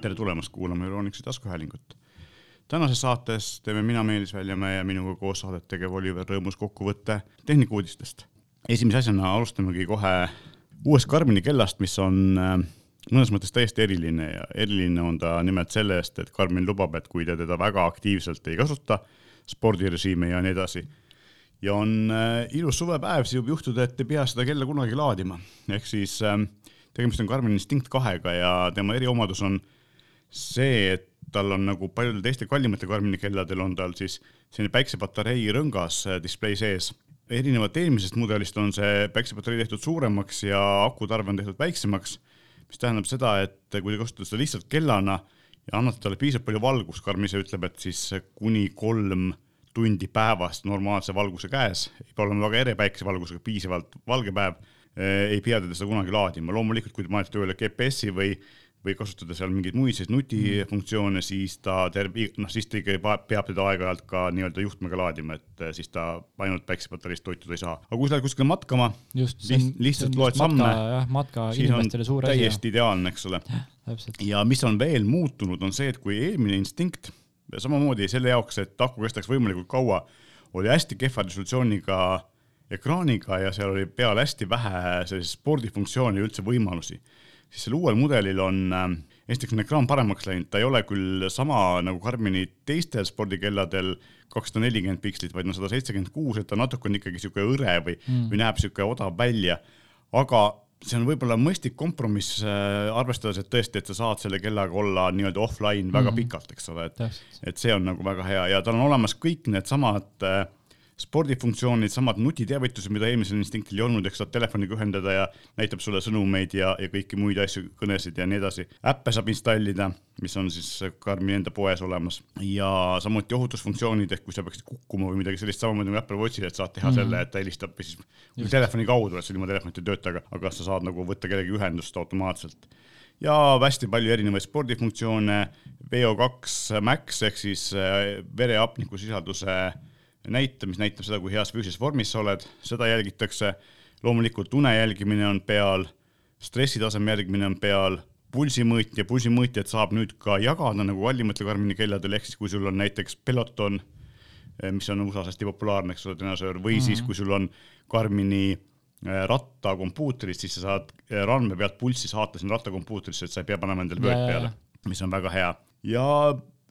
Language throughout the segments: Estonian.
tere tulemast kuulama Euronixi taskuhäälingut. tänases saates teeme mina, Meelis Väljamäe ja minuga koos saadet tegev Oliver Rõõmus kokkuvõtte tehnikauudistest. esimese asjana alustamegi kohe uuest Karmini kellast, mis on äh, mõnes mõttes täiesti eriline ja eriline on ta nimelt selle eest, et Karmin lubab, et kui te teda väga aktiivselt ei kasuta, spordirežiime ja nii edasi, ja on äh, ilus suvepäev, siis võib juhtuda, et ei pea seda kella kunagi laadima, ehk siis äh, tegemist on Garmin Instinct kahega ja tema eriomadus on see, et tal on nagu paljudel teistel kallimate Garmini kelladel on tal siis selline päiksepatarei rõngas äh, display sees. erinevalt eelmisest mudelist on see päiksepatarei tehtud suuremaks ja akutarve on tehtud väiksemaks, mis tähendab seda, et kui te kasutate seda lihtsalt kellana ja annate talle piisavalt palju valgust, Garmin ise ütleb, et siis kuni kolm tundi päevas normaalse valguse käes, ei pea olema väga ere päikesevalgusega, piisavalt valge päev Eh, ei pea teda seda kunagi laadima, loomulikult kui te panete tööle GPS-i või, või kasutada seal mingeid muid siis nutifunktsioone, siis ta terve, noh siis ta ikka peab teda aeg-ajalt ka nii-öelda juhtmega laadima, et eh, siis ta ainult päikesepatareist toituda ei saa. aga kui sa lähed kuskile matkama, lihtsalt loed samme, siis on täiesti ideaalne, eks ole. ja mis on veel muutunud, on see, et kui eelmine instinkt samamoodi selle jaoks, et aku kestaks võimalikult kaua, oli hästi kehva resolutsiooniga ekraaniga ja seal oli peal hästi vähe sellist spordifunktsiooni ja üldse võimalusi. Siis sellel uuel mudelil on äh, esiteks on ekraan paremaks läinud, ta ei ole küll sama nagu Karmini teistel spordikelladel kakssada nelikümmend pikslit, vaid no sada seitsekümmend kuus, et ta natuke on ikkagi sihuke hõre või mm., või näeb sihuke odav välja. aga see on võib-olla mõistlik kompromiss äh,, arvestades, et tõesti, et sa saad selle kellaga olla nii-öelda offline väga mm -hmm. pikalt, eks ole, et, et see on nagu väga hea ja tal on olemas kõik needsamad äh, spordifunktsioonid, samad nutiteavitused, mida eelmisel instinktil ei olnud, eks saad telefoniga ühendada ja näitab sulle sõnumeid ja, ja kõiki muid asju, kõnesid ja nii edasi. äppe saab installida, mis on siis Karmi enda poes olemas ja samuti ohutusfunktsioonid, ehk kui sa peaksid kukkuma või midagi sellist, samamoodi nagu Apple Watchil, et saad teha mm -hmm. selle, et ta helistab või siis telefoni kaudu, et see ilma telefonit ei tööta, aga, aga sa saad nagu võtta kellegi ühendust automaatselt ja hästi palju erinevaid spordifunktsioone, VO2 max ehk siis äh, vereapniku sisalduse näite, mis näitab seda, kui heas füüsilises vormis sa oled, seda jälgitakse. loomulikult une jälgimine on peal, stressitaseme jälgimine on peal, pulsimõõtja, pulsimõõtjat saab nüüd ka jagada nagu kallimatel Karmini kelladel, ehk siis kui sul on näiteks Peloton, eh, mis on USA-s hästi populaarne, eks ole, treenažöör, või mm -hmm. siis kui sul on Karmini eh, rattakompuutrist, siis sa saad eh, randme pealt pulssi saata sinna rattakompuutrisse, et sa ei pea panema endale vööd peale, mis on väga hea. ja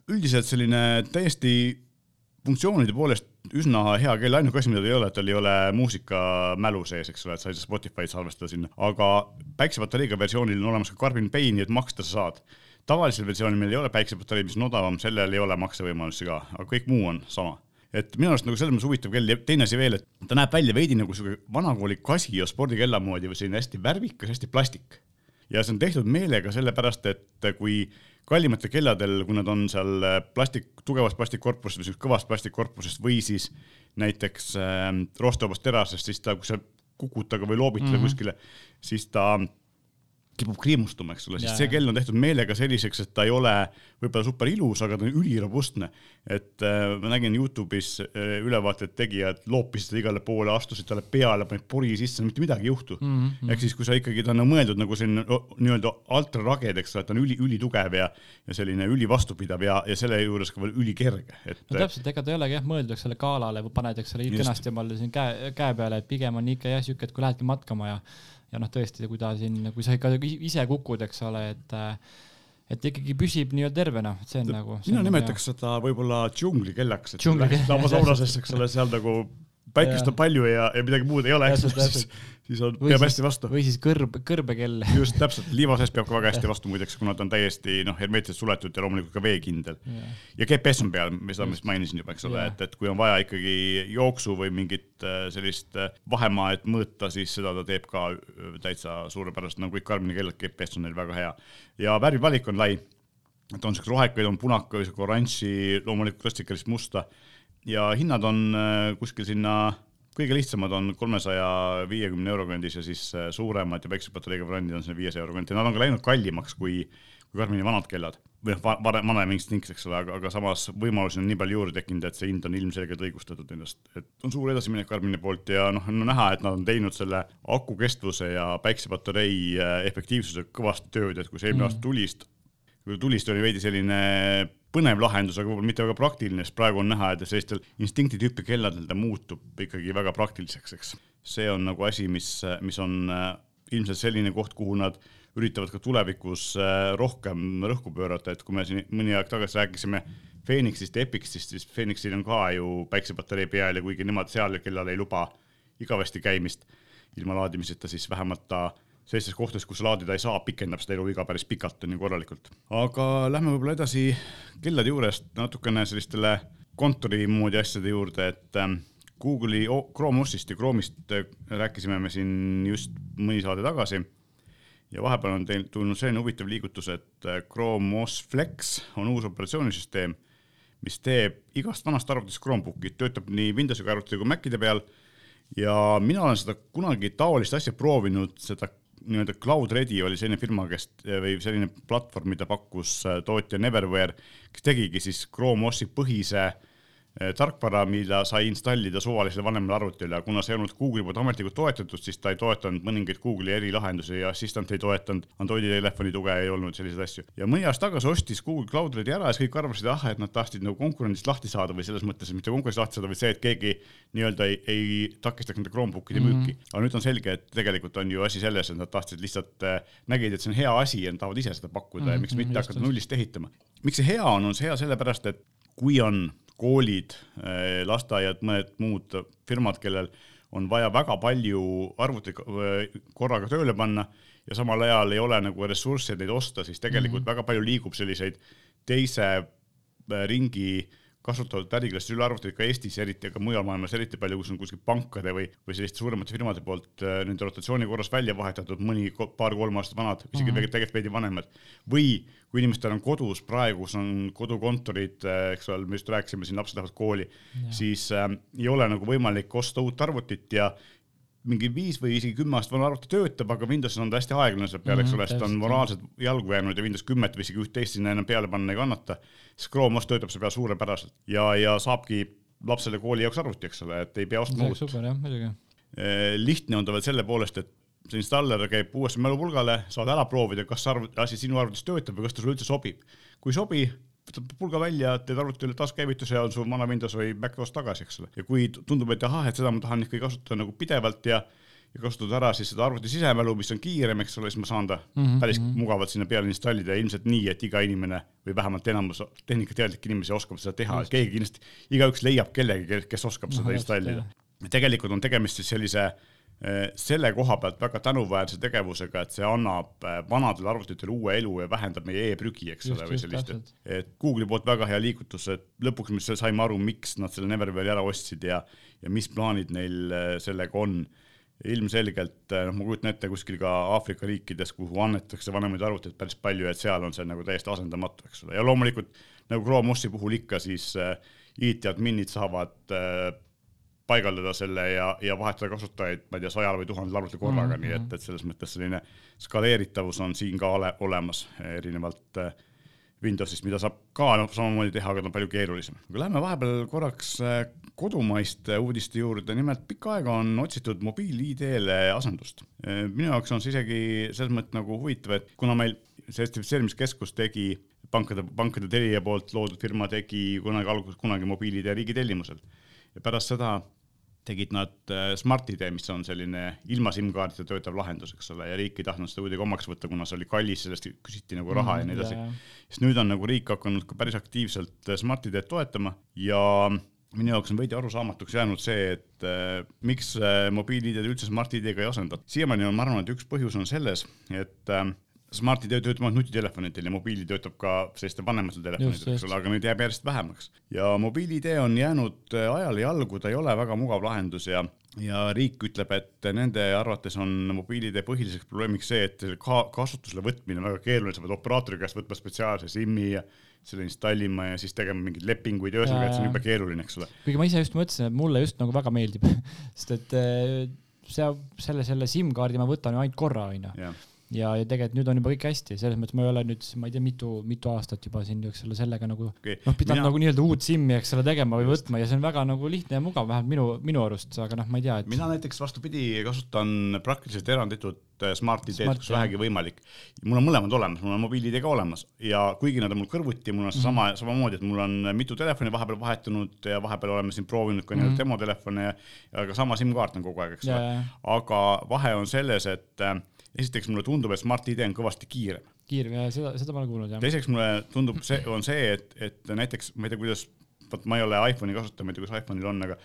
üldiselt selline täiesti funktsioonide poolest üsna hea kell, ainuke asi, mida tal ei ole, et tal ei ole muusikamälu sees, eks ole, et sa ei saa Spotify'd salvestada sinna, aga päiksepatareiga versioonil on olemas ka Karvin Pay, nii et maksta sa saad. tavalisel versioonil meil ei ole päiksepatarei, mis on odavam, sellel ei ole maksevõimalusi ka, aga kõik muu on sama et minu arust nagu selles mõttes huvitav kell ja teine asi veel, et ta näeb välja veidi nagu sihuke vanakooli Casio spordikella moodi või selline hästi värvikas, hästi plastik. ja see on tehtud meelega sellepärast, et kui kallimatel kelladel, kui nad on seal äh, plastik, tugevast plastikkorpusest või kõvast plastikkorpusest või siis näiteks äh, roostevabast terasest, siis ta, kui sa kukud temaga või loobid teda mm -hmm. kuskile, siis ta kipub kriimustuma, eks ole, sest see kell on tehtud meelega selliseks, et ta ei ole võib-olla super ilus, aga ta on ülirobustne. et äh, ma nägin Youtube'is äh, ülevaatet tegijad loopisid igale poole, astusid talle peale, panid pori sisse, mitte midagi ei juhtu mm. -hmm. ehk siis, kui sa ikkagi, ta on mõeldud nagu selline nii-öelda ultraraged, eks ole, et ta on üli, ülitugev ja, ja selline ülivastupidav ja, ja selle juures ka veel ülikerge, et. no täpselt, ega ta ei olegi jah mõeldud selle galale või paned, eks ole, kenasti omale siin käe, käe peale, et pigem on ikka jah siuke, et kui lähedki matkama ja ja noh, tõesti, kui ta siin, kui sa ikka ise kukud, eks ole, et et ikkagi püsib nii-öelda tervena, et see on nagu. mina nimetaks seda võib-olla džunglikellaks, et lähed lauasaunasesse, eks ole, seal nagu päikest on palju ja, ja midagi muud ei ole, eks siis, siis on, peab hästi vastu. või siis kõrb, kõrbekell. just, täpselt, liiva sees peab ka väga hästi vastu muideks, kuna ta on täiesti noh, hermeetiliselt suletud ja loomulikult ka veekindel. ja GPS on peal, mida ma just. mainisin juba, eks ole, et, et kui on vaja ikkagi jooksu või mingit äh, sellist äh, vahemaad mõõta, siis seda ta teeb ka äh, täitsa suurepäraselt, nagu kõik Karmini kellad, GPS on neil väga hea. ja värvivalik on lai, et on siukseid rohekaid, on punaka, oranži, loomulikult klassikalist musta ja hinnad on äh, kuskil sinna, kõige lihtsamad on kolmesaja viiekümne euro kandis ja siis äh, suuremad ja väiksepatareiga variandid on sinna viiesaja euro kanti, nad on ka läinud kallimaks kui, kui Karmini vanad kellad. Või noh, varem, vanem instinkt, eks ole, aga, aga samas võimalusi on nii palju juurde tekkinud, et see hind on ilmselgelt õigustatud ennast, et on suur edasiminek Karmini poolt ja noh, on näha, et nad on teinud selle aku kestvuse ja päiksepatarei äh, efektiivsuse kõvasti tööd, et kui see eelmine mm. aasta tuli, tulist oli veidi selline põnev lahendus, aga võib-olla mitte väga praktiline, sest praegu on näha, et sellistel instinkti tüüpi kelladel ta muutub ikkagi väga praktiliseks, eks. see on nagu asi, mis, mis on äh, ilmselt selline koht, kuhu nad üritavad ka tulevikus äh, rohkem rõhku pöörata, et kui me siin mõni aeg tagasi rääkisime Phoenixist ja Epicist, siis Phoenixil on ka ju päiksepatarei peal ja kuigi nemad seal kellal ei luba igavesti käimist ilma laadimiseta, siis vähemalt ta sellistes kohtades, kus laadida ei saa, pikendab seda eluiga päris pikalt, on ju korralikult. aga lähme võib-olla edasi kellade juurest natukene sellistele kontori moodi asjade juurde, et ähm, Google'i Chrome OS-ist ja Chrome'ist äh, rääkisime me siin just mõni saade tagasi. ja vahepeal on teil tulnud selline huvitav liigutus, et äh, Chrome OS Flex on uus operatsioonisüsteem, mis teeb igast vanast arvutist Chromebooki, töötab nii Windowsiga arvutite kui Macide peal ja mina olen seda kunagi taolist asja proovinud, seda nii-öelda Cloud Ready oli selline firma, kes või selline platvorm, mida pakkus äh, tootja Neverware, kes tegigi siis Chrome OS-i põhise äh, tarkvara, mida sai installida suvalisele vanemale arvutile kuna see ei olnud Google'i poolt ametlikult toetatud, siis ta ei toetanud mõningaid Google'i erilahendusi ja Assistant ei toetanud, Androidi telefoni tuge ei olnud, selliseid asju. ja mõni aasta tagasi ostis Google Cloud Ready ära ja siis kõik arvasid, ah, et nad tahtsid nagu konkurentsist lahti saada või selles mõttes, mitte konkurentsist lahti saada, vaid see, et keegi nii-öelda ei, ei takistaks nende Chromebookide mm -hmm. müüki. aga nüüd on selge, et tegelikult on ju asi selles, et nad tahtsid lihtsalt, äh, nägid, et see on hea asi ja nad tahavad ise seda pakkuda mm -hmm. ja miks mitte hakata nullist ehitama. miks see hea on, on see hea sellepärast, et kui on koolid, eh, lasteaiad, mõned muud firmad, kellel on vaja väga palju arvuteid korraga tööle panna ja samal ajal ei ole nagu ressursse, et neid osta, siis tegelikult mm -hmm. väga palju liigub selliseid teise eh, ringi kasutavad äriklassi ülearvuteid ka Eestis, eriti aga mujal maailmas eriti palju, kus on kuskil pankade või, või selliste suuremate firmade poolt äh, nende rotatsiooni korras välja vahetatud mõni paar-kolm aastat vanad, isegi mm -hmm. tegelikult veidi vanemad. või kui inimestel on kodus praegu, on kodukontorid, äh, eks ole, me just rääkisime siin, lapsed lähevad kooli, siis äh, ei ole nagu võimalik osta uut arvutit ja mingi viis või isegi kümme aastat vana arvuti töötab, aga Windowsis on ta hästi aeglane selle peale, eks mhm, ole, sest ta on moraalselt jalgu jäänud ja Windows kümmet või isegi üht-teist sinna enam peale panna ei kannata. siis Chrome OS töötab selle peal suurepäraselt ja, ja saabki lapsele kooli jaoks arvuti, eks ole, et ei pea ostma uut. super jah, muidugi. Eh, lihtne on ta veel selle poolest, et see installer käib uuesti mälupulgale, saad ära proovida, kas arvuti, asi sinu arvutis töötab või kas ta sulle üldse sobib. kui ei sobi, võtad pulga välja, teed arvutile taaskäivituse ja on sul vana Windows või Mac OS tagasi, eks ole. ja kui tundub, et ahah, et seda ma tahan ikkagi kasutada nagu pidevalt ja ja kasutada ära siis seda arvuti sisemälu, mis on kiirem, eks ole, siis ma saan ta mm -hmm. päris mhm. mugavalt sinna peale installida ja ilmselt nii, et iga inimene või vähemalt enamus tehnikateadlikke inimesi oskab seda teha, keegi kindlasti, igaüks leiab kellegi, kes oskab seda no, installida. Tegelikult on tegemist siis sellise Eh, selle koha pealt väga tänuväärse tegevusega, et see annab eh, vanadele arvutitele uue elu ja vähendab meie e-prügi, eks ole, või sellist, et, et Google'i poolt väga hea liigutus, et lõpuks me saime aru, miks nad selle Neverware'i ära ostsid ja, ja mis plaanid neil eh, sellega on. ilmselgelt, noh, ma kujutan ette kuskil ka Aafrika riikides, kuhu annetatakse vanemaid arvuteid päris palju, et seal on see nagu täiesti asendamatu, eks ole, ja loomulikult nagu Chrome OS-i puhul ikka, siis IT-adminid saavad paigaldada selle ja, ja vahetada kasutajaid, ma ei tea, sajal või tuhandel arvutil korraga mm, -hmm. nii et, et selles mõttes selline skaleeritavus on siin ka ole, olemas erinevalt äh, Windowsist, mida saab ka noh, samamoodi teha, aga ta on palju keerulisem. aga lähme vahepeal korraks äh, kodumaiste uudiste juurde, nimelt pikka aega on otsitud mobiil-ID-le asendust. Äh, minu jaoks on see isegi selles mõttes nagu huvitav, et kuna meil sertifitseerimiskeskus tegi pankade, pankade Telia poolt loodud firma tegi kunagi alguses kunagi mobiil-ID riigi tellimusel ja pärast seda tegid nad äh, Smart-ID, mis on selline ilma SIM-kaardita töötav lahendus, eks ole, ja riik ei tahtnud seda kuidagi omaks võtta, kuna see oli kallis, sellest küsiti nagu raha mm, ja nii edasi. siis nüüd on nagu riik hakanud ka päris aktiivselt äh, Smart-ID-d toetama ja minu jaoks on veidi arusaamatuks jäänud see, et äh, miks äh, mobiil-ID-d üldse Smart-ID-ga ei asendata. siiamaani on, ma arvan, et üks põhjus on selles, et äh, Smart-ID töötab ainult nutitelefonidel ja mobiil töötab ka sellistel vanematel telefonitel, eks ole, aga neid jääb järjest vähemaks. ja mobiil-ID on jäänud äh, ajale jalgu, ta ei ole väga mugav lahendus ja, ja riik ütleb, et nende arvates on mobiil-ID põhiliseks probleemiks see, et ka kasutusele võtmine on väga keeruline, sa pead operaatori käest võtma spetsiaalse SIM-i ja selle installima ja siis tegema mingeid lepinguid, ühesõnaga, et see on jube keeruline, eks ole. kuigi ma ise just mõtlesin, et mulle just nagu väga meeldib sest et äh, see, selle, selle SIM-kaardi ma võtan ju ainult korra, onju ja, ja tegelikult nüüd on juba kõik hästi, selles mõttes ma ei ole nüüd, ma ei tea, mitu, mitu aastat juba siin, eks ole, sellega nagu okay. noh, pidanud mina... nagu nii-öelda uut SIM-i, eks ole, tegema või võtma ja see on väga nagu lihtne ja mugav, vähemalt minu, minu arust, aga noh, ma ei tea et.... mina näiteks vastupidi kasutan praktiliselt eranditut äh, Smart-ID-d, kus vähegi võimalik. mul on mõlemad olemas, mul on mobiil-ID ka olemas ja kuigi nad on mul kõrvuti, mul on seesama mm -hmm. samamoodi, et mul on mitu telefoni vahepeal vahetunud ja vahepeal oleme siin proovinud ka nii-öelda mm -hmm. demotelefone ja, ja ka sama SIM-kaart on kogu aeg, eks ole. aga vahe on selles, et äh, esiteks mulle tundub, et Smart-ID on kõvasti kiirem. kiirem ja seda, seda ma olen kuulnud jah. teiseks mulle tundub, see on see, et, et näiteks ma ei tea, kuidas, vot ma ei ole iPhone'i kasutaja, ma ei tea, kuidas iPhone'il on, aga,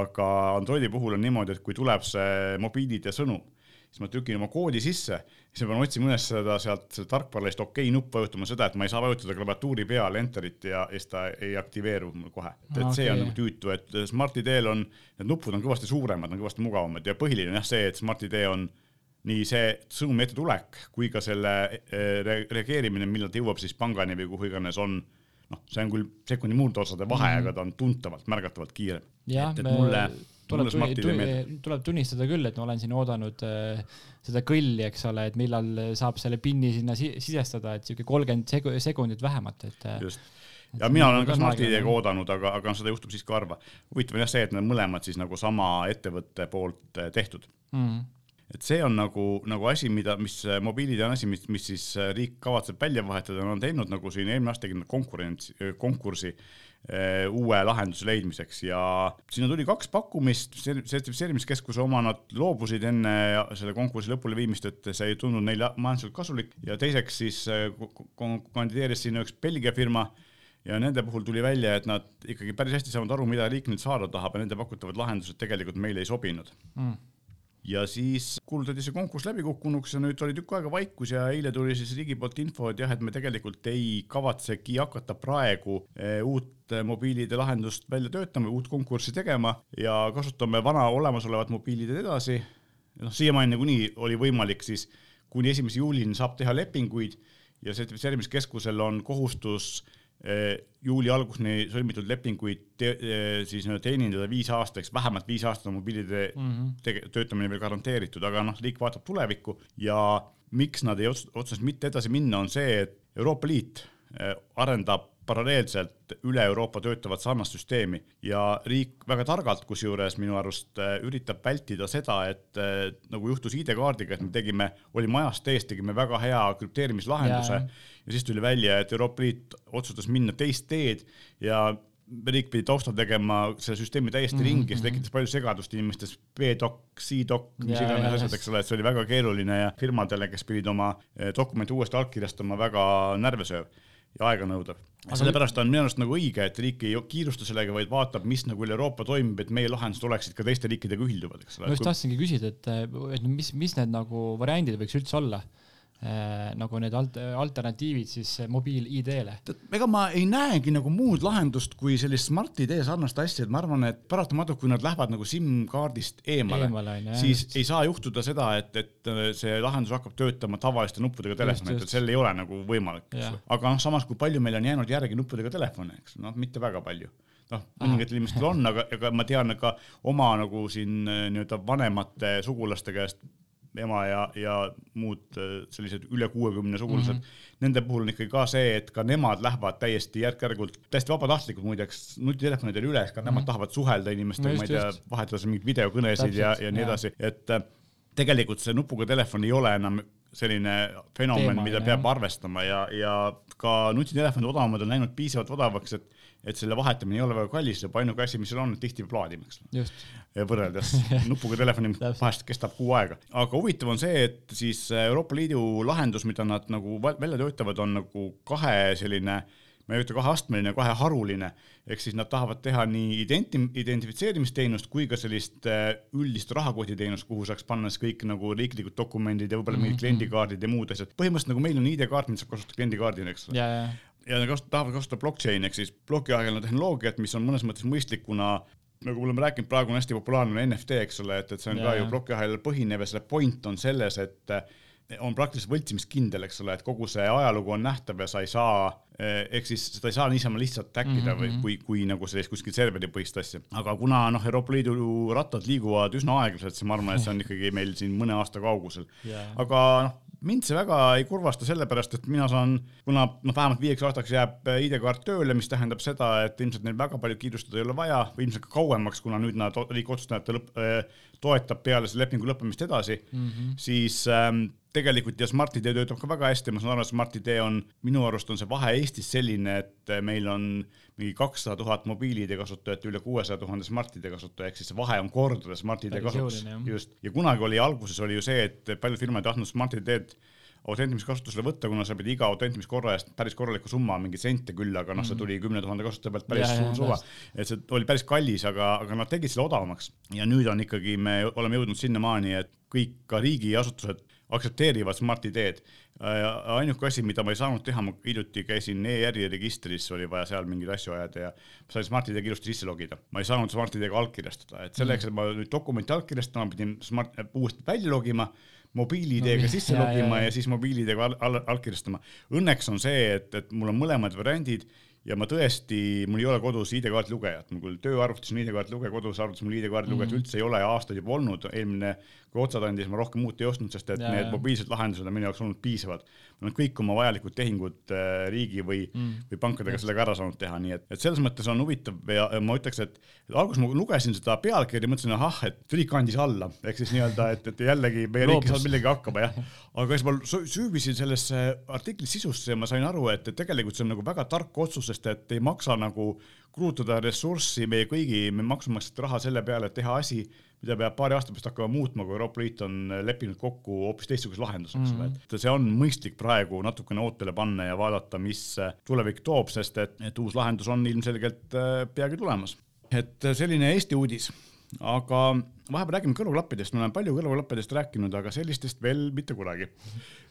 aga Androidi puhul on niimoodi, et kui tuleb see mobiil-ID sõnum, siis ma tükin oma koodi sisse, siis ma pean otsima üles seda sealt tarkvaralist okei okay nuppu vajutama seda, et ma ei saa vajutada klaviatuuri peal enterit ja siis ta ei aktiveeru mul kohe. et okay. see on nagu tüütu, et Smart-ID-l on, need nupud on kõvasti suuremad, on kõvasti mugavamad ja põhiline on jah see, et Smart-ID on nii see sõnumi ettetulek kui ka selle eh, reageerimine, millal ta jõuab siis pangani või kuhu iganes on, noh, see on küll sekundi murdosade vahe mm, -hmm. aga ta on tuntavalt, märgatavalt kiirem. jah, tuleb, tunni, tuleb tunnistada küll, et ma olen siin oodanud äh, seda kõlli, eks ole, et millal saab selle pinni sinna si sisestada, et sihuke kolmkümmend sekundit vähemalt, et. Äh, just ja mina olen ka Smart-ID-ga oodanud, aga, aga seda juhtub siiski harva. huvitav on jah see, et need mõlemad siis nagu sama ettevõtte poolt tehtud mm. -hmm et see on nagu, nagu asi, mida, mis mobiilid on asi, mis, mis siis äh, riik kavatseb välja vahetada, on teinud nagu siin eelmine aasta tegid konkurents, äh, konkursi äh, uue lahenduse leidmiseks. Ja sinna tuli kaks pakkumist, sertifitseerimiskeskuse oma nad loobusid enne selle konkursi lõpuleviimist, et see ei tundunud neile majanduslikult kasulik. Ja teiseks siis kandideeris sinna üks Belgia firma. Ja nende puhul tuli välja, et nad ikkagi päris hästi saavad aru, mida riik nüüd saada tahab ja nende pakutavad lahendused tegelikult meile ei sobinud. Mm ja siis kuulutati see konkurss läbikukkunuks ja nüüd oli tükk aega vaikus ja eile tuli siis riigi poolt info, et jah, et me tegelikult ei kavatsegi hakata praegu eh, uut mobiilide lahendust välja töötama, uut konkurssi tegema ja kasutame vana olemasolevat mobiilid edasi. noh, siiamaani nagunii oli võimalik siis kuni esimese juulini saab teha lepinguid ja sertifitseerimiskeskusel on kohustus Eh, juuli alguseni sõlmitud lepinguid te, eh, siis teenindada viis aastaks, vähemalt viis aastat on mobiilide mm -hmm. töötamine veel garanteeritud, aga noh, riik vaatab tulevikku ja miks nad ei otsustanud mitte edasi minna, on see, et Euroopa Liit eh, arendab paralleelselt üle Euroopa töötavat sarnast süsteemi ja riik väga targalt, kusjuures minu arust äh, üritab vältida seda, et äh, nagu juhtus ID-kaardiga, et me tegime, olime ajast ees, tegime väga hea krüpteerimislahenduse ja. ja siis tuli välja, et Euroopa Liit otsustas minna teist teed ja riik pidi taustal tegema selle süsteemi täiesti mm -hmm. ringi, see tekitas palju segadust inimestes, B-doc, C-doc, mis iganes asjad, eks ole, et see oli väga keeruline ja firmadele, kes pidid oma äh, dokumente uuesti allkirjastama, väga närvesööv ja aeganõudev. sellepärast on minu arust nagu õige, et riik ei kiirusta sellega, vaid vaatab, mis nagu üle Euroopa toimub, et meie lahendused oleksid ka teiste riikidega ühilduvad, eks ole. ma just tahtsingi küsida, et, et mis, mis need nagu variandid võiks üldse olla nagu need alt-, alternatiivid siis mobiil-ID-le? ega ma ei näegi nagu muud lahendust kui sellist Smart-ID sarnast asja, et ma arvan, et paratamatult, kui nad lähevad nagu SIM-kaardist eemale, eemale, siis just. ei saa juhtuda seda, et, et see lahendus hakkab töötama tavaliste nuppudega telefonil, et sel ei ole nagu võimalik, eks ju. aga noh, samas kui palju meil on jäänud järgi nuppudega telefone, eks noh, mitte väga palju noh, mõningatel inimestel on, aga, aga ma tean ka oma nagu siin nii-öelda vanemate sugulaste käest ema ja, ja muud äh, sellised üle kuuekümne sugulased mm, -hmm. nende puhul on ikkagi ka see, et ka nemad lähevad täiesti järk-järgult, täiesti vabatahtlikult muideks nutitelefonidel üle, ka nemad mm -hmm. tahavad suhelda inimestega, ma ei tea, vahetada mingeid videokõnesid ja, ja nii edasi, et äh, tegelikult see nupuga telefon ei ole enam selline fenomen, mida peab arvestama ja, ja ka nutitelefonid odavamad on läinud piisavalt odavaks, et et selle vahetamine ei ole väga kallis, see ainuke asi, mis seal on, tihti peab laadima, eks. võrreldes nupuga telefoni vahest kestab kuu aega. aga huvitav on see, et siis Euroopa Liidu lahendus, mida nad nagu välja töötavad, on nagu kahe selline ma ei ütle kaheastmeline, kaheharuline, ehk siis nad tahavad teha nii identi-, identifitseerimisteenust kui ka sellist äh, üldist rahakotiteenust, kuhu saaks panna siis kõik nagu riiklikud dokumendid ja võib-olla mingid mm -hmm. kliendikaardid ja muud asjad. põhimõtteliselt nagu meil on ID-kaart, mida saab kasutada kliendikaardina, eks ole ja kasut-, tahavad kasutada blockchain'i ehk siis plokiahelna tehnoloogiat, mis on mõnes mõttes mõistlik, kuna nagu me oleme rääkinud, praegu on hästi populaarne NFT, eks ole, et, et see on yeah. ka ju plokiahelal põhinev ja selle point on selles, et on praktiliselt võltsimiskindel, eks ole, et kogu see ajalugu on nähtav ja sa ei saa, ehk siis seda ei saa niisama lihtsalt täkkida mm -hmm. või mhm. kui, kui nagu sellist kuskil serveripõhist asja. aga kuna noh, Euroopa Liidu rattad liiguvad üsna aeglaselt, siis ma arvan, et see on ikkagi meil siin mõne aasta kaugusel yeah.. aga noh, mind see väga ei kurvasta, sellepärast et mina saan, kuna noh, vähemalt viieks aastaks jääb ID-kaart tööle, mis tähendab seda, et ilmselt neil väga palju kiirustada ei ole vaja või ilmselt ka kauemaks, kuna nüüd nad, riik otsustab, et lõpp, äh, toetab peale selle lepingu lõppemist edasi mm, -hmm. siis ähm, tegelikult ja Smart-ID töötab ka väga hästi, ma saan aru, et Smart-ID on, minu arust on see vahe Eestis selline, et meil on mingi kakssada tuhat mobiil-ID kasutajat, üle kuuesaja tuhande Smart-ID kasutaja, ehk siis see vahe on kordades Smart-ID kasutus, just. ja kunagi oli, alguses oli ju see, et paljud firmad ei tahtnud Smart-ID-d autentimiskasutusele võtta, kuna sa pidid iga autentimiskorra eest päris korraliku summa, mingeid sente küll, aga noh, see mhm. tuli kümne tuhande kasutaja pealt päris suur suva. et see oli päris kallis, aga, aga nad tegid selle odavamaks ja nüüd on ikkagi, me oleme jõudnud sinnamaani, et kõik ka riigiasutused aktsepteerivad Smart-ID-d. ainuke asi, mida ma ei saanud teha, ma hiljuti käisin ERR-i registris, oli vaja seal mingeid asju ajada ja sain Smart-ID-ga ilusti sisse logida. ma ei saanud Smart-ID-ga allkirjastada, et selleks, et ma nüüd dokumenti allkirjastama pidin Smart, uuesti välja logima mobiil-ID-ga no, sisse logima ja, ja. ja siis mobiil-ID-ga all, all, allkirjastama. Õnneks on see, et, et mul on mõlemad variandid ja ma tõesti, mul ei ole kodus ID-kaardi lugejat, mul küll tööarvutis on ID-kaardi lugeja, kodus arvutis mul ID-kaardi lugejat mm -hmm. üldse ei ole aastaid juba olnud, eelmine kui otsad andis, ma rohkem uut ei ostnud, sest et ja, need mobiilsed lahendused on minu jaoks olnud piisavad. ma olen kõik oma vajalikud tehingud äh, riigi või mm., või pankadega yes. sellega ära saanud teha, nii et, et selles mõttes on huvitav ja, ja ma ütleks, et, et alguses ma lugesin seda pealkirja, mõtlesin, ahah, et riik andis alla, ehk siis nii-öelda, et, et jällegi meie riik ei saanud millegagi hakkama, jah. aga siis ma süüvisin sellesse artikli sisusse ja ma sain aru, et, et tegelikult see on nagu väga tark otsus, sest et ei maksa nagu kulutada ressurssi meie kõigi me maksumaksjate raha selle peale, et teha asi mida peab paari aasta pärast hakkama muutma, kui Euroopa Liit on leppinud kokku hoopis teistsuguse lahenduse, eks ole mm -hmm., et see on mõistlik praegu natukene ootele panna ja vaadata, mis tulevik toob, sest et, et uus lahendus on ilmselgelt äh, peagi tulemas. et selline Eesti uudis, aga vahepeal räägime kõrvaklappidest, me oleme palju kõrvaklappidest rääkinud, aga sellistest veel mitte kunagi äh,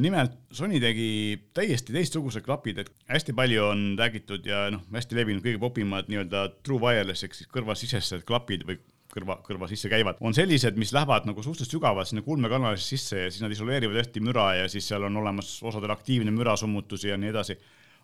nimelt Sony tegi täiesti teistsugused klapid, et hästi palju on räägitud ja noh, hästi levinud kõige popimad nii-öelda true wireless ehk siis kõrvasisesed klapid või kõrva, kõrva sisse käivad, on sellised, mis lähevad nagu suhteliselt sügavalt sinna kulmekanalisse sisse ja siis nad isoleerivad hästi müra ja siis seal on olemas osadel aktiivne mürasummutusi ja nii edasi.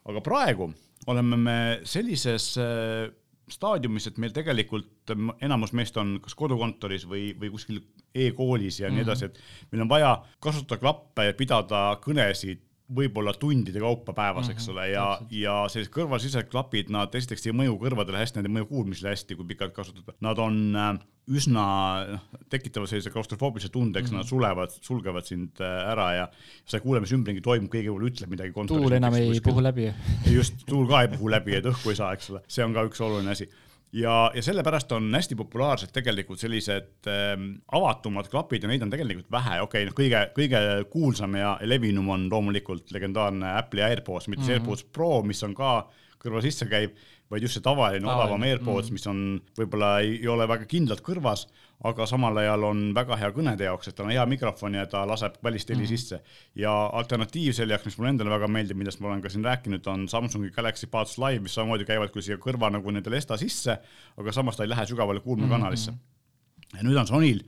aga praegu oleme me sellises äh, staadiumis, et meil tegelikult enamus meist on kas kodukontoris või, või kuskil e-koolis ja mm -hmm. nii mhm. edasi, et meil on vaja kasutada klappe ja pidada kõnesid võib-olla tundide kaupa päevas, eks mhm, ole, ja, ja sellised kõrvalsisesed klapid, nad esiteks ei mõju kõrvadele hästi, nad ei mõju kuulmisele hästi, kui pikalt kasutada. Nad on äh, üsna, noh, tekitavad sellise klaustrofoobilise tunde, eks mm -hmm. nad sulevad, sulgevad sind äh, ära ja sa ei kuule, mis ümberringi toimub, keegi võib-olla ütleb midagi. tuul enam ei puhu läbi. just, tuul ka ei puhu läbi, et õhku ei saa, eks ole, see on ka üks oluline asi ja, ja sellepärast on hästi populaarsed tegelikult sellised ähm, avatumad klapid ja neid on tegelikult vähe, okei okay,, noh, kõige, kõige kuulsam ja levinum on loomulikult legendaarne Apple'i AirPods, mitte mm -hmm. AirPods Pro, mis on ka kõrva sisse käiv, vaid just see tavaline odavam AirPods, mhm. mis on, võib-olla ei, ei ole väga kindlalt kõrvas, aga samal ajal on väga hea kõnede jaoks, et tal on hea mikrofon ja ta laseb välist heli mm sisse. ja alternatiiv selle jaoks, mis mulle endale väga meeldib, millest ma olen ka siin rääkinud, on Samsungi Galaxy Buds Live, mis samamoodi käivad küll siia kõrva nagu nende lesta sisse, aga samas ta ei lähe sügavale kuulmekanalisse mm. -hmm. ja nüüd on Sonyl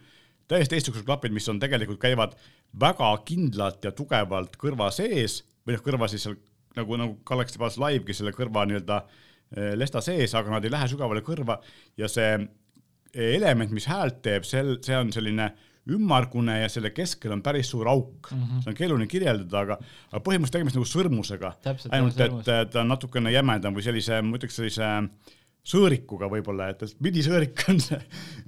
täiesti teistsugused klapid, mis on tegelikult, käivad väga kindlalt ja tugevalt kõrva sees või noh, kõrva siis seal nagu, nagu Galaxy Buds Live'gi selle kõrva nii-öelda eh, lesta sees, aga nad ei lähe sügavale kõrva ja see element, mis häält teeb, sel, see on selline ümmargune ja selle keskel on päris suur auk mm. -hmm. seda on keeruline kirjeldada, aga, aga põhimõtteliselt tegemist nagu sõrmusega. ainult, et ta on natukene jämedam või sellise, ma ütleks sellise äh, sõõrikuga võib-olla, et midisõõrik on see,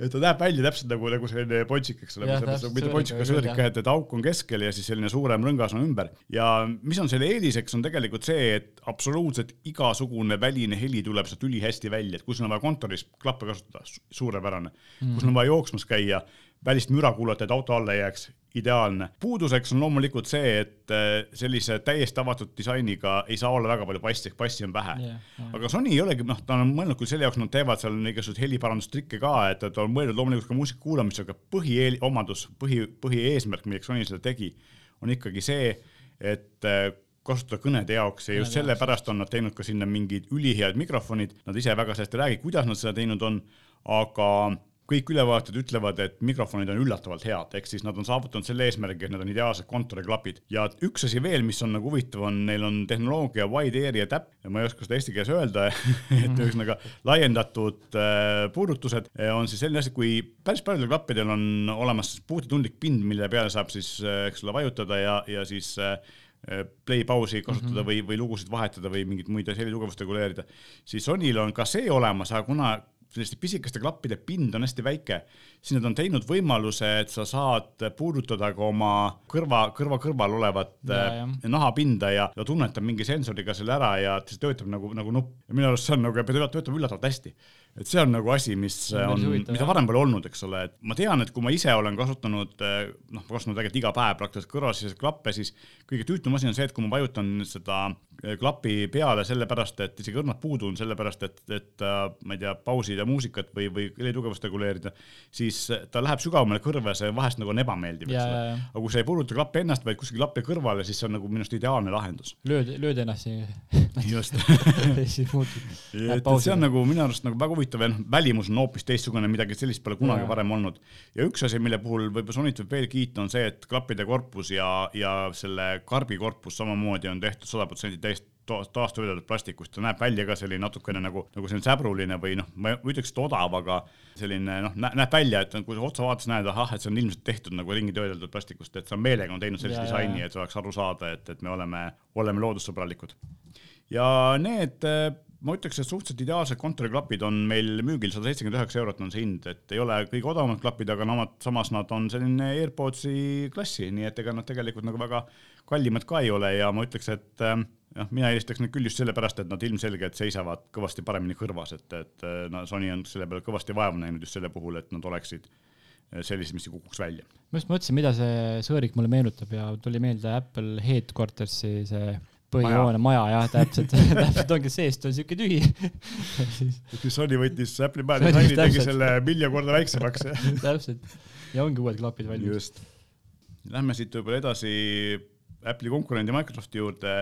et ta näeb välja täpselt nagu, nagu selline pontsik, eks ole, mitte pontsik, aga sõõrik, et, et auk on keskel ja siis selline suurem rõngas on ümber. ja mis on selle eeliseks, on tegelikult see, et absoluutselt igasugune väline heli tuleb sealt ülihästi välja, et kui sul on vaja kontoris klappe kasutada, suurepärane mm.. kui sul on vaja jooksmas käia, välist müra kuulata, et auto alla ei jääks, ideaalne. puuduseks on loomulikult see, et äh, sellise täiesti avatud disainiga ei saa olla väga palju bassi, ehk bassi on vähe yeah,. Yeah. aga Sony ei olegi, noh, ta on mõelnud küll selle jaoks, nad teevad seal igasuguseid heliparandustrikke ka, et ta on mõelnud loomulikult ka muusika kuulamisega, põhiomadus, põhi, põhieesmärk, milleks Sony seda tegi, on ikkagi see, et äh, kasutada kõnede jaoks ja just sellepärast on nad teinud ka sinna mingid ülihead mikrofonid, nad ise väga sellest ei räägi, kuidas nad seda teinud on, aga kõik ülevaated ütlevad, et mikrofonid on üllatavalt head, ehk siis nad on saavutanud selle eesmärgi, et need on ideaalsed kontoriklapid. ja üks asi veel, mis on nagu huvitav, on, neil on tehnoloogia wide area tap, ma ei oska seda eesti keeles öelda et ühesõnaga laiendatud äh, puudutused äh, on siis selline asi, kui päris paljudel klappidel on olemas puutetundlik pind, mille peale saab siis, äh, eks ole, vajutada ja, ja siis äh, play pausi kasutada mm -hmm. või, või lugusid vahetada või mingeid muid helitugevust reguleerida, siis Sonyl on ka see olemas, aga kuna selliste pisikeste klappide pind on hästi väike, siis nad on teinud võimaluse, et sa saad puudutada ka oma kõrva, kõrva kõrval olevat ja, äh, nahapinda ja ta tunnetab mingi sensoriga selle ära ja see töötab nagu, nagu nupp. ja minu arust see on nagu, töötab üllatavalt hästi et see on nagu asi, mis on, mida varem pole olnud, eks ole, et ma tean, et kui ma ise olen kasutanud, eh, noh, kasutanud tegelikult iga päev praktiliselt kõrvasiseseid klappe, siis kõige tüütum asi on see, et kui ma vajutan seda eh, klapi peale sellepärast, et isegi õrnalt puudu on sellepärast, et, et ma ei tea, pausida muusikat või, või helitugevust reguleerida, siis ta läheb sügavamale kõrva ja see vahest nagu on ebameeldiv, eks ole. aga kui sa ei puuduta klappi ennast, vaid kuskil klapi kõrvale, siis see on nagu minu arust ideaalne lahendus. lööd, lööd ennast siia. just siis muutub. et see on nagu minu arust nagu väga huvitav huvitav ja noh, välimus on hoopis teistsugune, midagi sellist pole kunagi ja. varem olnud. ja üks asi, mille puhul võib-olla Sonyt võib veel kiita, on see, et klappide korpus ja, ja selle karbi korpus samamoodi on tehtud sada protsenti täiesti taastöödeldud plastikust, ta näeb välja ka selline natukene nagu, nagu selline säbruline või noh, ma ei ütleks, et odav, aga selline noh, näeb välja, et kui sa otsa vaadates näed, ahah, et see on ilmselt tehtud nagu ringi töödeldud plastikust, et on meelega on teinud sellise disaini, et oleks aru saada, et, et me oleme, oleme loodussõbralikud. ja need ma ütleks, et suhteliselt ideaalsed kontoriklapid on meil müügil sada seitsekümmend üheksa eurot on see hind, et ei ole kõige odavamad klapid, aga nomad, samas nad on selline AirPodsi klassi, nii et ega nad tegelikult nagu väga kallimad ka ei ole ja ma ütleks, et jah, mina eelistaks neid küll just sellepärast, et nad ilmselgelt seisavad kõvasti paremini kõrvas, et, et no Sony on selle peale kõvasti vaeva näinud just selle puhul, et nad oleksid sellised, mis ei kukuks välja. ma just mõtlesin, mida see sõõrik mulle meenutab ja tuli meelde Apple Headquartersi see põhihoone maja. jah, täpselt. Täpselt ongi seest on siuke tühi. Siis Sony võttis Apple'i maja disaini, tegi selle miljon korda väiksemaks. Täpselt. Ja ongi uued klapid valmis. just. Lähme siit võib-olla edasi Apple'i konkurendi Microsofti juurde,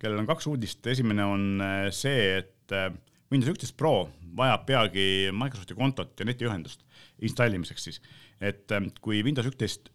kellel on kaks uudist, esimene on äh, see, et äh, Windows üksteist Pro vajab peagi Microsofti kontot ja netiühendust installimiseks siis, et äh, kui Windows üksteist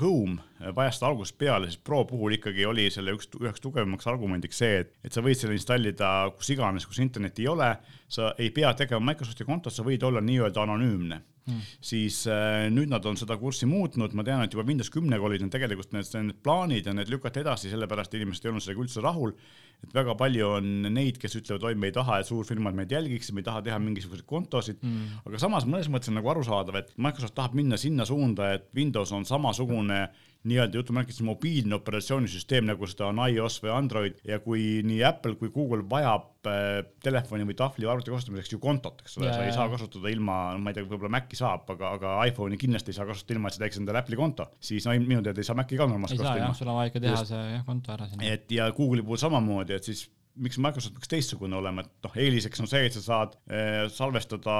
Home vajas seda algusest peale, siis Pro puhul ikkagi oli selle üks, üheks tugevamaks argumendiks see, et, et sa võid selle installida kus iganes, kus internetti ei ole, sa ei pea tegema Microsofti kontot, sa võid olla nii-öelda anonüümne Hmm. siis äh, nüüd nad on seda kurssi muutnud, ma tean, et juba Windows kümnega olid need tegelikult need, need plaanid ja need lükati edasi, sellepärast inimesed ei olnud sellega üldse rahul. et väga palju on neid, kes ütlevad, oi, me ei taha, et suurfirmad meid jälgiks, me ei taha teha mingisuguseid kontosid hmm., aga samas mõnes mõttes on nagu arusaadav, et Microsoft tahab minna sinna suunda, et Windows on samasugune hmm nii-öelda jutumärkides mobiilne operatsioonisüsteem, nagu seda on iOS või Android ja kui nii Apple kui Google vajab äh, telefoni või tahvli arvuti kasutamiseks ju kontot, eks ole, sa ei saa kasutada ilma, ma ei tea, võib-olla Maci saab, aga, aga iPhone'i kindlasti ei saa kasutada ilma, et sa teeks endale Apple'i konto. siis no minu teada ei saa Maci ka normaalselt kasutada. sul on vaja ikka teha Just. see jah, konto ära sinna. et ja Google'i puhul samamoodi, et siis miks Microsoft peaks teistsugune olema, et noh, eeliseks on see, et sa saad eh, salvestada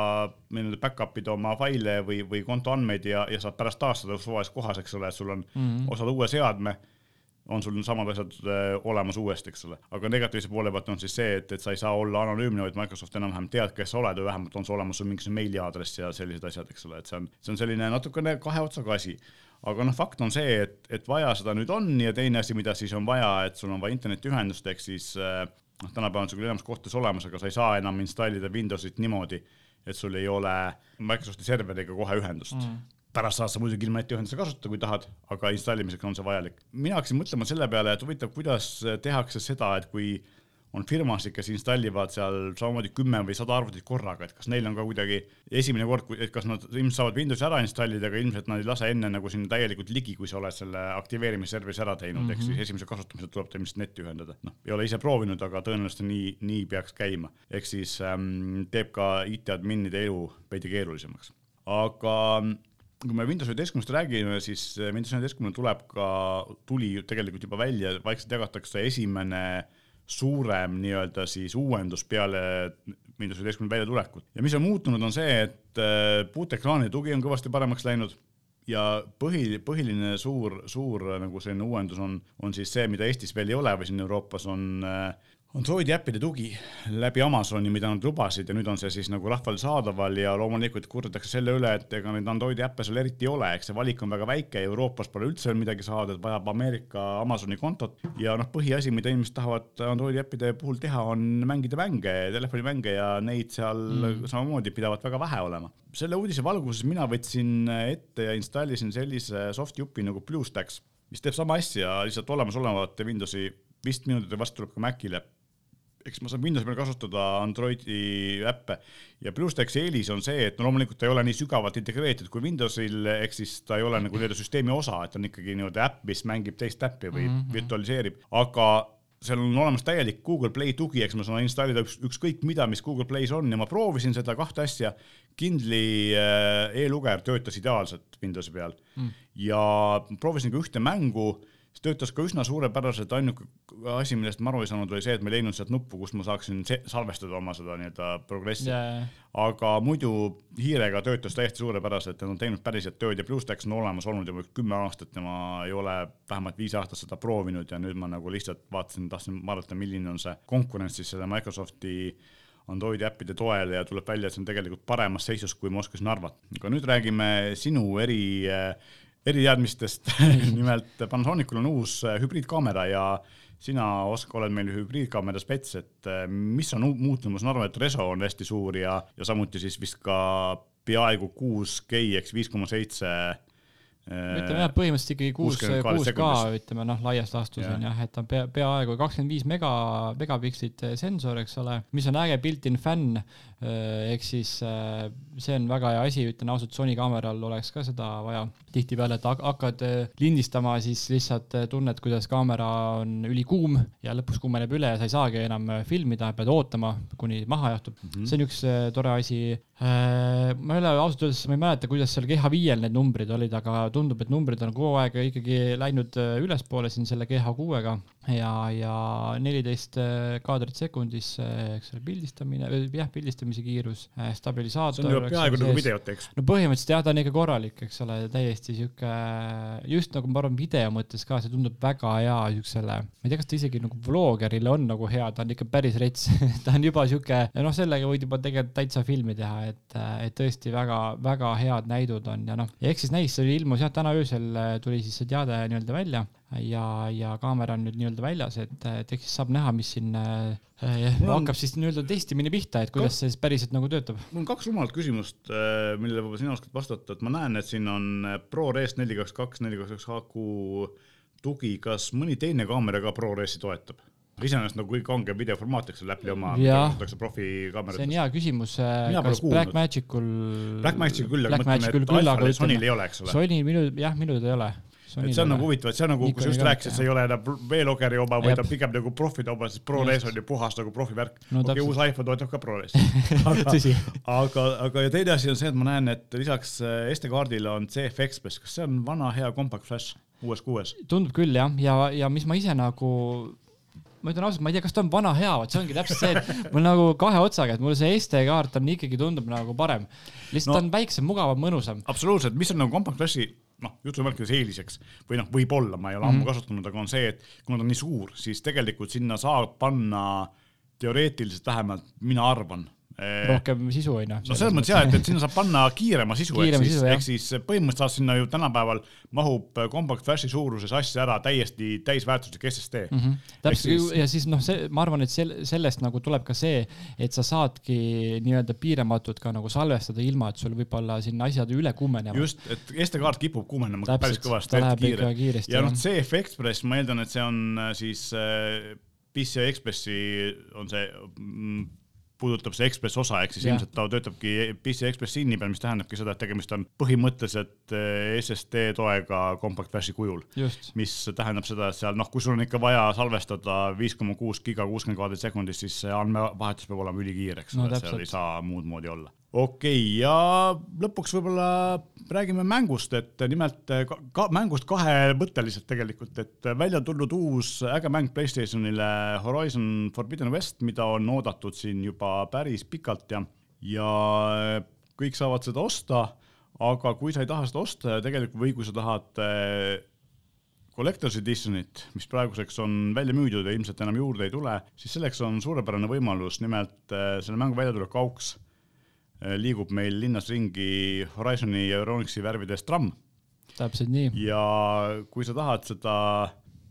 nii-öelda back-up ida oma faile või, või konto andmeid ja, ja saad pärast taastada suvalises kohas, eks ole, et sul on mm -hmm. osad uue seadme, on sul samad asjad eh, olemas uuesti, eks ole. aga negatiivse poole pealt on siis see, et, et sa ei saa olla anonüümne, vaid Microsoft enam-vähem tead, kes sa oled või vähemalt on sul olemas sul mingisugune meiliaadress ja sellised asjad, eks ole, et see on, see on selline natukene kahe otsaga asi aga noh, fakt on see, et, et vaja seda nüüd on ja teine asi, mida siis on vaja, et sul on vaja internetiühendust, ehk siis äh, noh, tänapäeval on see küll enamus kohtades olemas, aga sa ei saa enam installida Windowsit niimoodi, et sul ei ole Microsofti serveriga kohe ühendust mm. pärast saad sa muidugi ilma netiühenduse kasutada, kui tahad, aga installimiseks on see vajalik. mina hakkasin mõtlema selle peale, et huvitav, kuidas tehakse seda, et kui on firmasid, kes installivad seal samamoodi kümme või sada arvutit korraga, et kas neil on ka kuidagi esimene kord, et kas nad ilmselt saavad Windowsi ära installida, aga ilmselt nad ei lase enne nagu sinna täielikult ligi, kui sa oled selle aktiveerimisservise ära teinud mm, -hmm. ehk siis mhm. esimese kasutamisel tuleb ta ilmselt netti ühendada. noh, ei ole ise proovinud, aga tõenäoliselt nii, nii peaks käima. ehk siis ähm, teeb ka IT-adminide elu veidi keerulisemaks. aga kui me Windows üheteistkümnest räägime, siis Windows üheteistkümne tuleb ka, tuli tegelikult juba välja, vaikselt jagatakse esimene äh, suurem nii-öelda siis uuendus peale Windows üheteistkümne väljatulekut. ja mis on muutunud, on see, et äh, puutekraani tugi on kõvasti paremaks läinud ja põhi, põhiline suur, suur nagu selline uuendus on, on siis see, mida Eestis veel ei ole või siin Euroopas on äh, Androidi äppide tugi läbi Amazoni, mida nad lubasid ja nüüd on see siis nagu rahval saadaval ja loomulikult kurdetakse selle üle, et ega neid Androidi äppe seal eriti ei ole, eks see valik on väga väike, Euroopas pole üldse veel midagi saada, et vajab Ameerika Amazoni kontot ja noh, põhiasi, mida inimesed tahavad Androidi äppide puhul teha, on mängida mänge, telefonimänge ja neid seal mm. samamoodi pidavat väga vähe olema. selle uudise valguses mina võtsin ette ja installisin sellise soft-jupi nagu BlueStacks, mis teeb sama asja lihtsalt olemasolevate Windowsi vist minutite vastu tuleb ka Macile eks ma saan Windowsi peal kasutada Androidi äppe ja BlueStacksi eelis on see, et no loomulikult ta ei ole nii sügavalt integreeritud kui Windowsil, ehk siis ta ei ole nagu nii-öelda süsteemi osa, et on ikkagi nii-öelda äpp, mis mängib teist äppi või mm -hmm. virtualiseerib, aga seal on olemas täielik Google Play tugi, eks ma saan installida üks, ükskõik mida, mis Google Play's on ja ma proovisin seda kahte asja. Kindli äh, e-lugeja töötas ideaalselt Windowsi peal mm. ja proovisin ka ühte mängu see töötas ka üsna suurepäraselt, ainuke asi, millest ma aru ei saanud, oli see, et ma ei leidnud sealt nuppu, kust ma saaksin salvestada oma seda nii-öelda progressi. Yeah.. aga muidu hiirega töötas täiesti suurepäraselt nad on teinud päriselt tööd ja BlueStacks on olemas olnud juba kümme aastat ja ma ei ole vähemalt viis aastat seda proovinud ja nüüd ma nagu lihtsalt vaatasin, tahtsin vaadata, milline on see konkurents siis selle Microsofti Androidi äppide toel ja tuleb välja, et see on tegelikult paremas seisus, kui ma oskasin arvata. aga nüüd räägime sinu eri äh, eriteadmistest. Nimelt Panasonicul on uus äh, hübriidkaamera ja sina, Oskar, oled meil hübriidkaamera spets, et äh, mis on muutunud, ma aru, et reso on hästi suur ja, ja samuti siis vist ka peaaegu 6K ehk viis koma seitse ütleme jah, põhimõtteliselt ikkagi kuus, kuus K ütleme noh, laias laastus on jah, et on pea, peaaegu kakskümmend viis mega, megapikslit sensor, eks ole, mis on äge built-in fänn, ehk siis see on väga hea asi, ütlen ausalt, Sony kaameral oleks ka seda vaja tihtipeale, et hakkad lindistama, siis lihtsalt tunned, kuidas kaamera on ülikuum ja lõpuks kuumeneb üle ja sa ei saagi enam filmida, pead ootama, kuni maha jahtub mm. -hmm. see on üks tore asi. ma ei ole ausalt öeldes, ma ei mäleta, kuidas seal GH5-l need numbrid olid, aga tundub, et numbrid on kogu aeg ikkagi läinud äh, ülespoole siin selle GH6-ga ja, ja neliteist äh, kaadrit sekundis, äh, eks ole, pildistamine, jah, pildistamise kiirus, stabilisaator. see on ju peaaegu nagu videot, eks? no põhimõtteliselt jah, ta on ikka korralik, eks ole, täiesti sihuke, just nagu ma arvan, video mõttes ka, see tundub väga hea siuksele, ma ei tea, kas ta isegi nagu vlogerile on nagu hea, ta on ikka päris rets ta on juba sihuke, noh, sellega võid juba tegelikult täitsa filmi teha, et, et tõesti väga-väga head näidud on ja noh, eks siis näis, see ilmus jah, täna öösel äh, tuli siis see teade nii-öelda välja ja, ja kaamera on nüüd nii-öelda väljas, et, et eks saab näha, mis siin äh, on... hakkab siis nii-öelda testimine pihta, et kuidas see siis päriselt nagu töötab. mul on kaks rumalat küsimust, äh, millele võib-olla sina oskad vastata, et ma näen, et siin on ProRes neli kaks kaks, neli kaks kaks HQ tugi, kas mõni teine kaamera ka ProResi toetab? iseenesest nagu kõige kangem videoformaat, eks ole, Apple'i oma, kasutatakse profikaamerat. see on hea küsimus, kas Blackmagicul. Blackmagicul küll, aga ma mõtlen, et Sonyl ei ole, eks ole. Sonyl minu, jah, minul ei ole. Et see on nagu huvitav, et see on nagu, kui sa just rääkisid, see ei ole enam V-logeri oma, vaid on pigem nagu profide oma, sest ProRes on ju puhas nagu profivärk. No,. okei okay,, uus iPhone toetab ka ProRes aga, aga, aga ja teine asi on see, et ma näen, et lisaks äh, SD-kaardile on CF Express, kas see on vana hea compact flash uues kuues? tundub küll jah, ja, ja mis ma ise nagu ma ütlen ausalt, ma ei tea, kas ta on vana hea, vot see ongi täpselt see, et mul nagu kahe otsaga, et mul see SD-kaart on ikkagi tundub nagu parem. lihtsalt no, ta on väiksem, mugavam, mõnusam. absoluutselt, mis on nagu Compact Flashi noh, jutumärkides eeliseks või noh, võib-olla, ma ei ole mm -hmm. ammu kasutanud, aga on see, et kuna ta on nii suur, siis tegelikult sinna saab panna teoreetiliselt vähemalt, mina arvan rohkem sisu onju. no selles mõttes jah, et, et sinna saab panna kiirema sisu, ehk siis, ehk siis põhimõtteliselt saab sinna ju tänapäeval mahub compact flash'i suuruses asja ära täiesti täisväärtuslik SSD mm. -hmm. täpselt siis... ja siis noh, see, ma arvan, et sel, sellest nagu tuleb ka see, et sa saadki nii-öelda piiramatult ka nagu salvestada, ilma et sul võib-olla sinna asjad üle kuumenevad. just, et SD-kaart kipub kuumenema täpselt, päris kõvasti. Kiire. ja noh, CF Express, ma eeldan, et see on äh, siis äh, PCI Expressi on see mm, puudutab see Ekspress osa, ehk siis ja. ilmselt ta töötabki PC Express inni peal, mis tähendabki seda, et tegemist on põhimõtteliselt eh, SSD toega Compact Flashi kujul. mis tähendab seda, et seal noh, kui sul on ikka vaja salvestada viis koma kuus giga kuuskümmend kaadrit sekundis, siis see andmevahetus peab olema ülikiire, eks ole no,, seal ei saa muud moodi olla okei okay,, ja lõpuks võib-olla räägime mängust, et nimelt ka, ka mängust kahemõtteliselt tegelikult, et välja tulnud uus äge mäng Playstationile Horizon Forbidden West, mida on oodatud siin juba päris pikalt ja, ja kõik saavad seda osta. aga kui sa ei taha seda osta ja tegelikult või kui sa tahad Collector's Editionit, mis praeguseks on välja müüdud ja ilmselt enam juurde ei tule, siis selleks on suurepärane võimalus, nimelt äh, selle mängu väljatuleku auks liigub meil linnas ringi Horizoni ja Euronixi värvides tramm. täpselt nii. ja kui sa tahad seda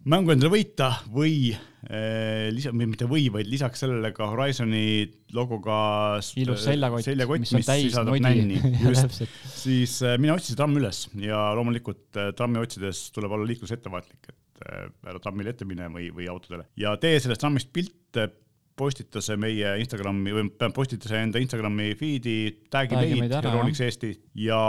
mängu endale võita või eh, lisa, mitte või, vaid lisaks sellele ka Horizoni logoga ilus seljakott, seljakott, mis, mis sisaldab nänni, just, siis eh, mina otsisin trammi üles ja loomulikult eh, trammi otsides tuleb olla liiklusettevaatlik, et eh, ära trammile ette mine või, või autodele. Ja tee sellest trammist pilt postita see meie Instagrami või postita see enda Instagrami feed'i, tag'i meid, Euronics Eesti ja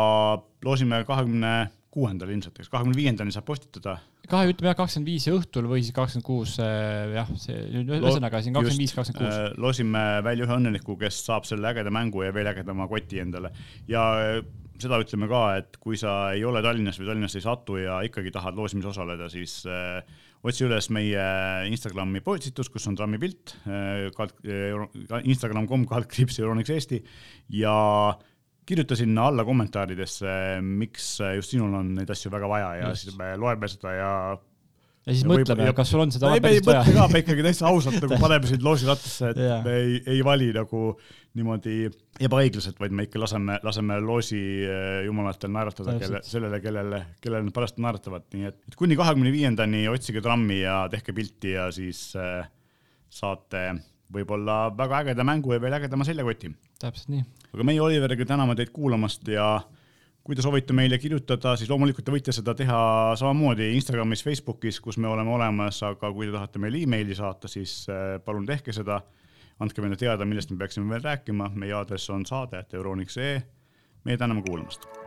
loosime kahekümne 20 kuuendal ilmselt, eks kahekümne viiendani saab postitada. kahe, ütleme jah, kakskümmend viis õhtul või siis kakskümmend kuus, äh, jah, see ühesõnaga siin kakskümmend viis, kakskümmend kuus. Äh, loosime välja ühe õnneliku, kes saab selle ägeda mängu ja veel ägedama koti endale ja äh, seda ütleme ka, et kui sa ei ole Tallinnas või Tallinnasse ei satu ja ikkagi tahad loosimises osaleda, siis otsi üles meie Instagrami postitus, kus on trammi pilt äh,, instagram.com kaldkriips Euronics Eesti ja äh, kirjuta sinna alla kommentaaridesse, miks just sinul on neid asju väga vaja ja just. siis me loeme seda ja ja siis mõtleme, kas sul on seda ei, me ei mõtle ka, me ikkagi täitsa ausalt nagu paneme sind loosirattasse, et yeah. me ei, ei vali nagu niimoodi ebaõiglaselt, vaid me ikka laseme, laseme loosi eh, jumalatel naeratada kelle, sellele, kellele, kellele nad pärast naeratavad, nii et, et kuni kahekümne viiendani otsige trammi ja tehke pilti ja siis äh, saate võib-olla väga ägeda mängu ja veel ägedama seljakoti. täpselt nii. Aga meie Oliveriga täname teid kuulamast ja kui te soovite meile kirjutada, siis loomulikult te võite seda teha samamoodi Instagramis, Facebookis, kus me oleme olemas, aga kui te tahate meile emaili saata, siis äh, palun tehke seda. andke meile teada, millest me peaksime veel rääkima, meie aadress on saade.euroniks.ee. meie täname kuulamast